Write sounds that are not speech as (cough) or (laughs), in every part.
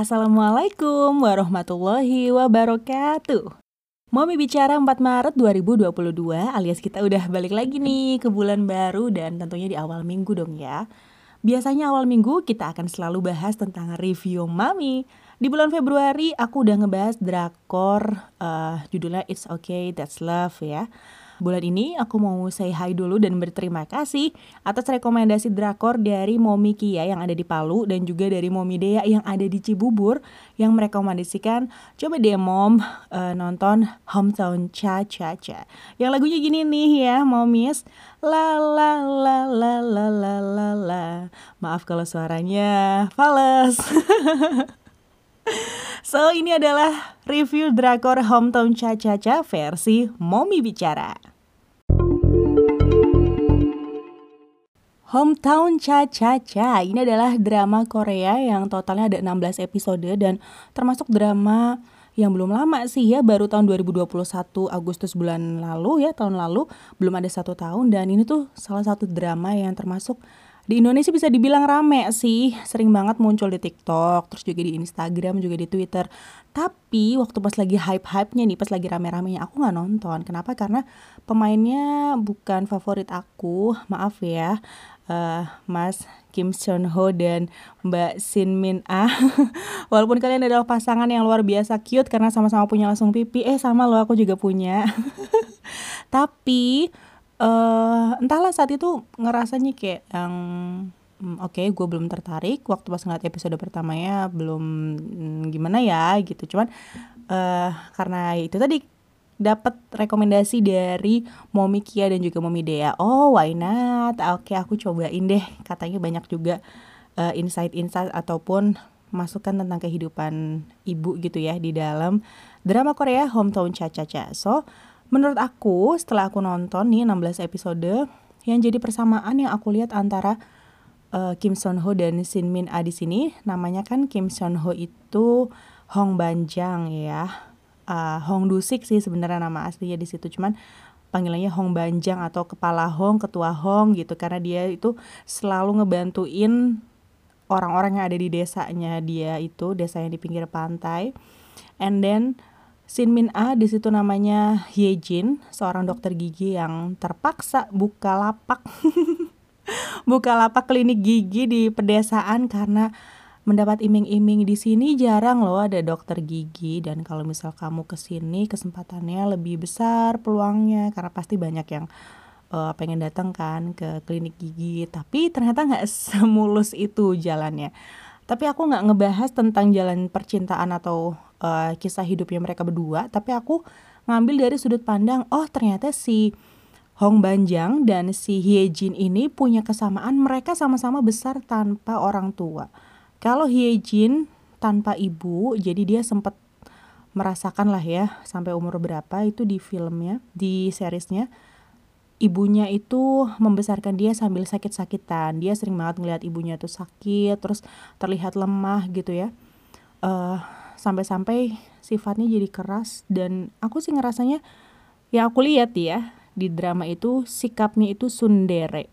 Assalamualaikum warahmatullahi wabarakatuh. Momi bicara 4 Maret 2022 alias kita udah balik lagi nih ke bulan baru dan tentunya di awal minggu dong ya. Biasanya awal minggu kita akan selalu bahas tentang review Mami. Di bulan Februari aku udah ngebahas drakor uh, judulnya It's Okay That's Love ya. Bulan ini aku mau say hi dulu dan berterima kasih atas rekomendasi drakor dari Momi Kia yang ada di Palu dan juga dari Momi Dea yang ada di Cibubur yang merekomendasikan coba deh Mom uh, nonton Hometown Cha Cha Cha. Yang lagunya gini nih ya Momis. La la la la la la la la. Maaf kalau suaranya fals. (laughs) So ini adalah review drakor Hometown Cha Cha Cha versi Momi Bicara. Hometown Cha Cha Cha. Ini adalah drama Korea yang totalnya ada 16 episode dan termasuk drama yang belum lama sih ya baru tahun 2021 Agustus bulan lalu ya tahun lalu. Belum ada satu tahun dan ini tuh salah satu drama yang termasuk di Indonesia bisa dibilang rame sih. Sering banget muncul di TikTok terus juga di Instagram juga di Twitter. Tapi waktu pas lagi hype-hypenya nih pas lagi rame-ramenya aku nggak nonton. Kenapa? Karena pemainnya bukan favorit aku. Maaf ya uh, Mas Kim Seon Ho dan Mbak Shin Min Ah. (laughs) Walaupun kalian adalah pasangan yang luar biasa cute karena sama-sama punya langsung pipi, eh sama lo aku juga punya. (laughs) Tapi uh, entahlah saat itu ngerasanya kayak yang hmm, oke okay, gue belum tertarik waktu pas ngeliat episode pertamanya belum hmm, gimana ya gitu cuman uh, karena itu tadi dapat rekomendasi dari Momi Kia dan juga Momi Dea. Oh, why not? Oke, aku cobain deh. Katanya banyak juga uh, insight-insight ataupun masukan tentang kehidupan ibu gitu ya di dalam drama Korea Hometown Cha Cha Cha. So, menurut aku setelah aku nonton nih 16 episode yang jadi persamaan yang aku lihat antara uh, Kim Son Ho dan Shin Min A di sini namanya kan Kim Son Ho itu Hong Banjang ya. Uh, Hong Dusik sih sebenarnya nama aslinya di situ. Cuman panggilannya Hong Banjang atau kepala Hong, ketua Hong gitu. Karena dia itu selalu ngebantuin orang-orang yang ada di desanya dia itu desanya di pinggir pantai. And then Sin Min A di situ namanya Ye Jin, seorang dokter gigi yang terpaksa buka lapak. (laughs) Buka lapak klinik gigi di pedesaan karena mendapat iming-iming. Di sini jarang loh ada dokter gigi dan kalau misal kamu ke sini kesempatannya lebih besar peluangnya karena pasti banyak yang uh, pengen datang kan ke klinik gigi. Tapi ternyata nggak (laughs) semulus itu jalannya. Tapi aku nggak ngebahas tentang jalan percintaan atau uh, kisah hidupnya mereka berdua tapi aku ngambil dari sudut pandang oh ternyata si Hong Banjang dan si Hye Jin ini punya kesamaan mereka sama-sama besar tanpa orang tua kalau Hyejin tanpa ibu, jadi dia sempat merasakan lah ya sampai umur berapa itu di filmnya, di seriesnya ibunya itu membesarkan dia sambil sakit-sakitan. Dia sering banget ngeliat ibunya tuh sakit, terus terlihat lemah gitu ya. Uh, sampai-sampai sifatnya jadi keras dan aku sih ngerasanya ya aku lihat ya di drama itu sikapnya itu sundere.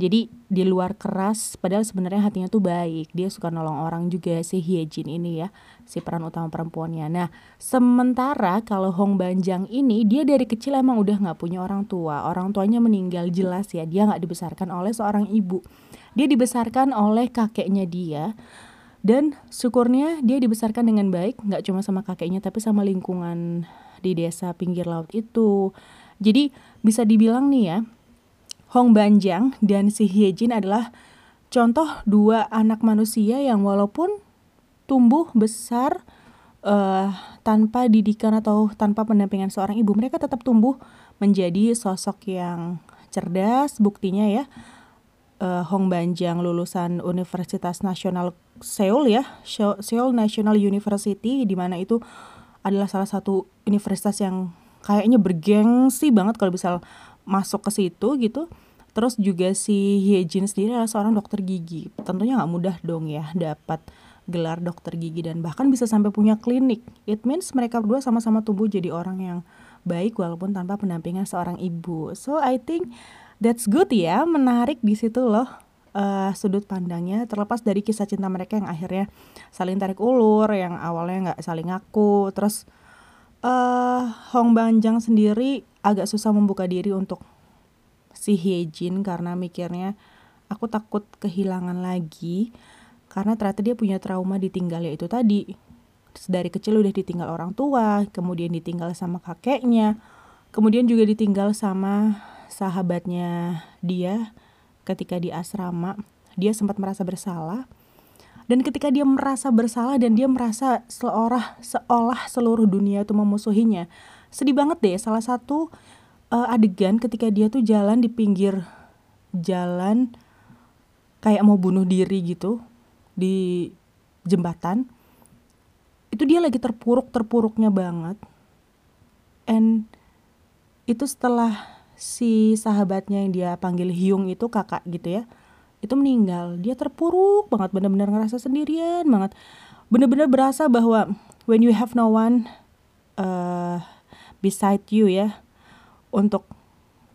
Jadi di luar keras padahal sebenarnya hatinya tuh baik. Dia suka nolong orang juga si Hyejin ini ya si peran utama perempuannya. Nah sementara kalau Hong Banjang ini dia dari kecil emang udah nggak punya orang tua. Orang tuanya meninggal jelas ya dia nggak dibesarkan oleh seorang ibu. Dia dibesarkan oleh kakeknya dia dan syukurnya dia dibesarkan dengan baik nggak cuma sama kakeknya tapi sama lingkungan di desa pinggir laut itu jadi bisa dibilang nih ya Hong Banjang dan si Hyejin adalah contoh dua anak manusia yang walaupun tumbuh besar uh, tanpa didikan atau tanpa pendampingan seorang ibu, mereka tetap tumbuh menjadi sosok yang cerdas. Buktinya ya, uh, Hong Banjang lulusan Universitas Nasional Seoul ya, Seoul National University, di mana itu adalah salah satu universitas yang kayaknya bergengsi banget kalau bisa masuk ke situ gitu. Terus juga si Hyejin sendiri adalah seorang dokter gigi. Tentunya nggak mudah dong ya dapat gelar dokter gigi dan bahkan bisa sampai punya klinik. It means mereka berdua sama-sama tumbuh jadi orang yang baik walaupun tanpa pendampingan seorang ibu. So I think that's good ya menarik di situ loh uh, sudut pandangnya terlepas dari kisah cinta mereka yang akhirnya saling tarik ulur yang awalnya nggak saling ngaku. Terus uh, Hong Banjang sendiri agak susah membuka diri untuk si Hyejin karena mikirnya aku takut kehilangan lagi karena ternyata dia punya trauma ditinggal yaitu tadi. Dari kecil udah ditinggal orang tua kemudian ditinggal sama kakeknya kemudian juga ditinggal sama sahabatnya dia ketika di asrama dia sempat merasa bersalah. Dan ketika dia merasa bersalah dan dia merasa seolah seolah seluruh dunia itu memusuhinya sedih banget deh. Salah satu uh, adegan ketika dia tuh jalan di pinggir jalan kayak mau bunuh diri gitu di jembatan itu dia lagi terpuruk terpuruknya banget. And itu setelah si sahabatnya yang dia panggil Hyung itu kakak gitu ya itu meninggal. Dia terpuruk banget bener-bener ngerasa sendirian banget. Bener-bener berasa bahwa when you have no one uh, beside you ya untuk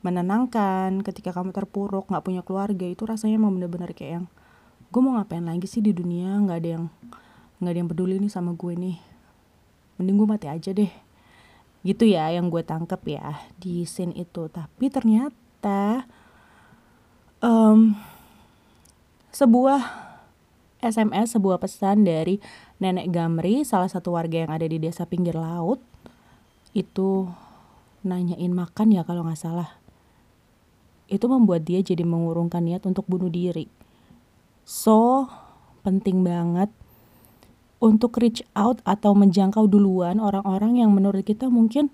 menenangkan ketika kamu terpuruk nggak punya keluarga itu rasanya emang bener-bener kayak yang gue mau ngapain lagi sih di dunia? Nggak ada yang nggak ada yang peduli nih sama gue nih. Mending gue mati aja deh gitu ya yang gue tangkep ya di scene itu tapi ternyata um, sebuah SMS sebuah pesan dari nenek Gamri salah satu warga yang ada di desa pinggir laut itu nanyain makan ya kalau nggak salah itu membuat dia jadi mengurungkan niat untuk bunuh diri. So, penting banget untuk reach out atau menjangkau duluan orang-orang yang menurut kita mungkin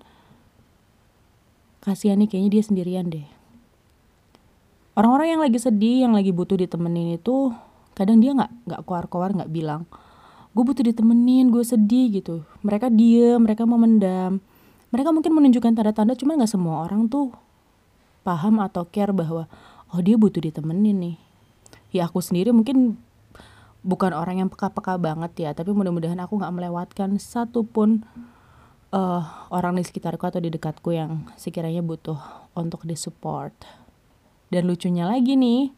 kasihan nih kayaknya dia sendirian deh. Orang-orang yang lagi sedih, yang lagi butuh ditemenin itu kadang dia nggak nggak keluar-keluar nggak bilang gue butuh ditemenin gue sedih gitu. Mereka diem mereka memendam mereka mungkin menunjukkan tanda-tanda cuma nggak semua orang tuh paham atau care bahwa oh dia butuh ditemenin nih. Ya aku sendiri mungkin bukan orang yang peka-peka banget ya tapi mudah-mudahan aku nggak melewatkan satupun uh, orang di sekitarku atau di dekatku yang sekiranya butuh untuk disupport. Dan lucunya lagi nih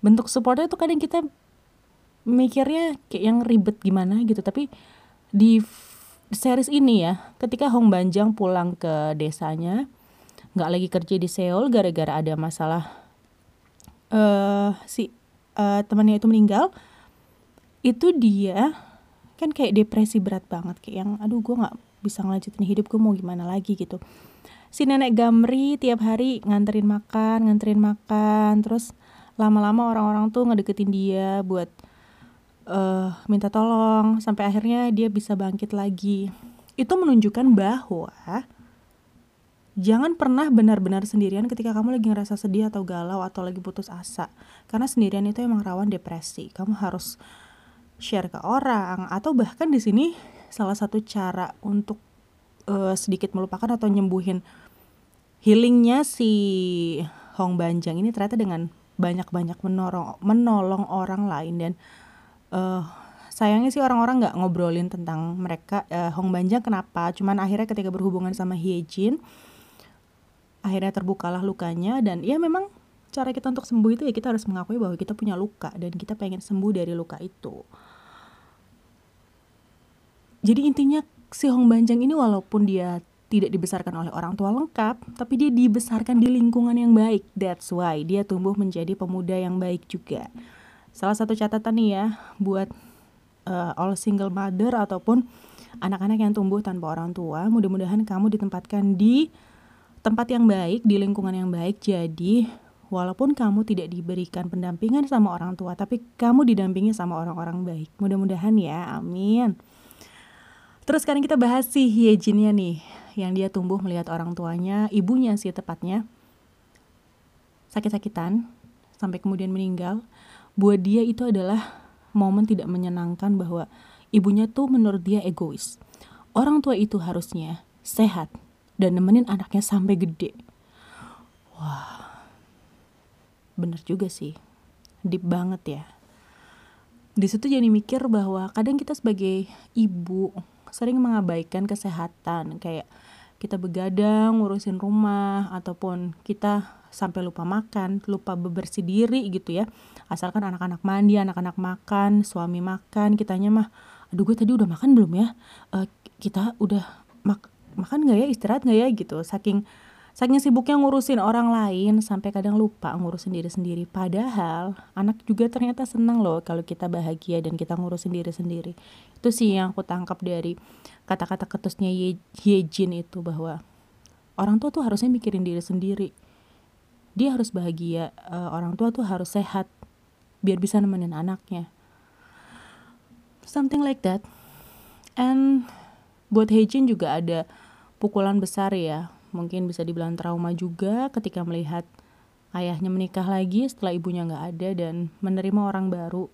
bentuk supportnya tuh kadang kita mikirnya kayak yang ribet gimana gitu tapi di series ini ya ketika Hong Banjang pulang ke desanya nggak lagi kerja di Seoul gara-gara ada masalah uh, si uh, temannya itu meninggal itu dia kan kayak depresi berat banget kayak yang aduh gue nggak bisa ngelanjutin hidup gue mau gimana lagi gitu si nenek Gamri tiap hari nganterin makan nganterin makan terus lama-lama orang-orang tuh ngedeketin dia buat uh, minta tolong sampai akhirnya dia bisa bangkit lagi itu menunjukkan bahwa Jangan pernah benar-benar sendirian ketika kamu lagi ngerasa sedih atau galau atau lagi putus asa. Karena sendirian itu emang rawan depresi. Kamu harus share ke orang atau bahkan di sini salah satu cara untuk uh, sedikit melupakan atau nyembuhin healingnya si Hong Banjang ini ternyata dengan banyak-banyak menolong menolong orang lain. Dan uh, sayangnya sih orang-orang nggak ngobrolin tentang mereka uh, Hong Banjang kenapa. Cuman akhirnya ketika berhubungan sama Hyejin akhirnya terbukalah lukanya. Dan ya memang cara kita untuk sembuh itu ya kita harus mengakui bahwa kita punya luka dan kita pengen sembuh dari luka itu. Jadi intinya si Hong Banjang ini walaupun dia tidak dibesarkan oleh orang tua lengkap, tapi dia dibesarkan di lingkungan yang baik. That's why dia tumbuh menjadi pemuda yang baik juga. Salah satu catatan nih ya buat uh, all single mother ataupun anak-anak yang tumbuh tanpa orang tua, mudah-mudahan kamu ditempatkan di tempat yang baik, di lingkungan yang baik. Jadi, walaupun kamu tidak diberikan pendampingan sama orang tua, tapi kamu didampingi sama orang-orang baik. Mudah-mudahan ya, amin. Terus sekarang kita bahas si Hyejinnya nih, yang dia tumbuh melihat orang tuanya, ibunya sih tepatnya, sakit-sakitan, sampai kemudian meninggal. Buat dia itu adalah momen tidak menyenangkan bahwa ibunya tuh menurut dia egois. Orang tua itu harusnya sehat, dan nemenin anaknya sampai gede. Wah, bener juga sih, deep banget ya. Di situ jadi mikir bahwa kadang kita sebagai ibu sering mengabaikan kesehatan, kayak kita begadang ngurusin rumah ataupun kita sampai lupa makan, lupa bebersih diri gitu ya. Asalkan anak-anak mandi, anak-anak makan, suami makan, kitanya mah, aduh gue tadi udah makan belum ya? Uh, kita udah mak makan nggak ya, istirahat nggak ya gitu. Saking saking sibuknya ngurusin orang lain sampai kadang lupa ngurusin diri sendiri. Padahal anak juga ternyata senang loh kalau kita bahagia dan kita ngurusin diri sendiri. Itu sih yang aku tangkap dari kata-kata ketusnya Ye, Yejin itu bahwa orang tua tuh harusnya mikirin diri sendiri dia harus bahagia uh, orang tua tuh harus sehat biar bisa nemenin anaknya something like that and buat Heijin juga ada pukulan besar ya mungkin bisa dibilang trauma juga ketika melihat ayahnya menikah lagi setelah ibunya nggak ada dan menerima orang baru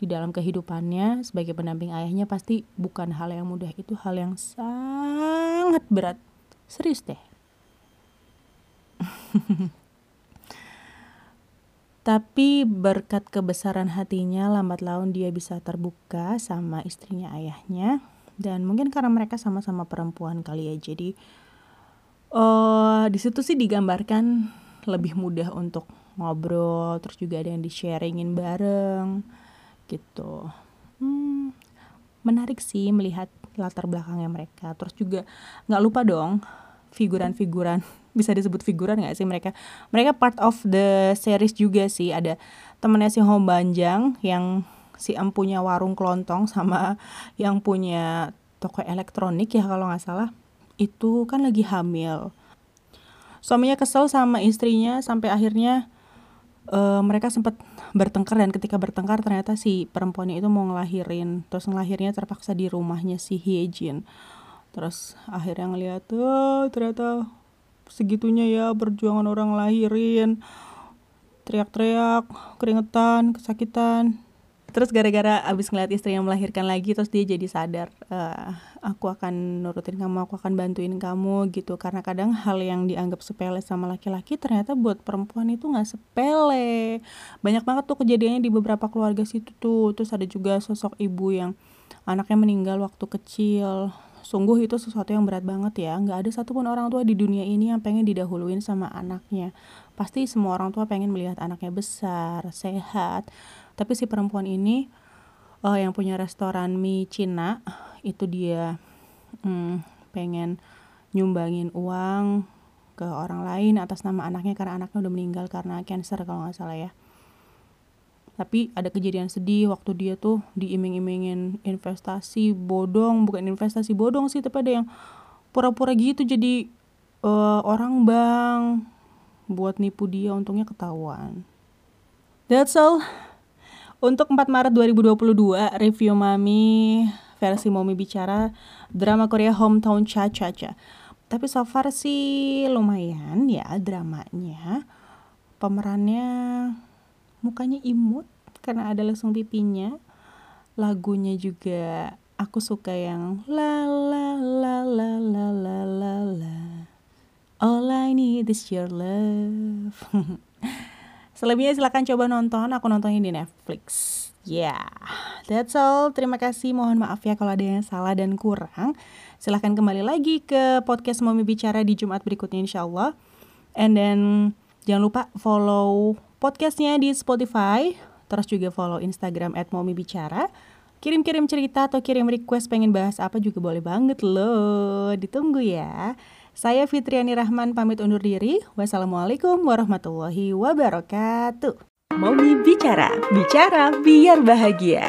di dalam kehidupannya sebagai pendamping ayahnya pasti bukan hal yang mudah. Itu hal yang sangat berat. Serius deh. (laughs) Tapi berkat kebesaran hatinya lambat laun dia bisa terbuka sama istrinya ayahnya. Dan mungkin karena mereka sama-sama perempuan kali ya jadi uh, di situ sih digambarkan lebih mudah untuk ngobrol terus juga ada yang di sharingin bareng gitu. Hmm, menarik sih melihat latar belakangnya mereka. Terus juga nggak lupa dong figuran-figuran. (laughs) Bisa disebut figuran nggak sih mereka? Mereka part of the series juga sih. Ada temennya si Hong Banjang yang si em punya warung kelontong sama (laughs) yang punya toko elektronik ya kalau nggak salah itu kan lagi hamil. Suaminya kesel sama istrinya sampai akhirnya uh, mereka sempat bertengkar dan ketika bertengkar ternyata si perempuan itu mau ngelahirin. Terus ngelahirnya terpaksa di rumahnya si Hyejin. Terus akhirnya ngeliat oh ternyata segitunya ya perjuangan orang lahirin teriak-teriak keringetan kesakitan terus gara-gara abis ngeliat istri yang melahirkan lagi terus dia jadi sadar uh, aku akan nurutin kamu aku akan bantuin kamu gitu karena kadang hal yang dianggap sepele sama laki-laki ternyata buat perempuan itu nggak sepele banyak banget tuh kejadiannya di beberapa keluarga situ tuh terus ada juga sosok ibu yang anaknya meninggal waktu kecil Sungguh itu sesuatu yang berat banget ya. Nggak ada satupun orang tua di dunia ini yang pengen didahuluin sama anaknya. Pasti semua orang tua pengen melihat anaknya besar, sehat. Tapi si perempuan ini uh, yang punya restoran mie Cina itu dia hmm, pengen nyumbangin uang ke orang lain atas nama anaknya karena anaknya udah meninggal karena cancer kalau nggak salah ya. Tapi ada kejadian sedih waktu dia tuh diiming-imingin investasi bodong bukan investasi bodong sih tapi ada yang pura-pura gitu jadi uh, orang bank buat nipu dia untungnya ketahuan. That's all untuk 4 Maret 2022 review Mami versi Momi bicara drama Korea Hometown Cha Cha Cha tapi so far sih lumayan ya dramanya. Pemerannya mukanya imut karena ada lesung pipinya. Lagunya juga aku suka yang la la la la la la la la. All I need is your love (laughs) selebihnya silahkan coba nonton. Aku nontonnya di Netflix. Yeah that's all. Terima kasih. Mohon maaf ya kalau ada yang salah dan kurang. Silahkan kembali lagi ke podcast Mami Bicara di Jumat berikutnya insya Allah and then jangan lupa follow podcastnya di Spotify, terus juga follow Instagram at Bicara. Kirim-kirim cerita atau kirim request pengen bahas apa juga boleh banget loh. Ditunggu ya. Saya Fitriani Rahman pamit undur diri. Wassalamualaikum warahmatullahi wabarakatuh. Momi Bicara, bicara biar bahagia.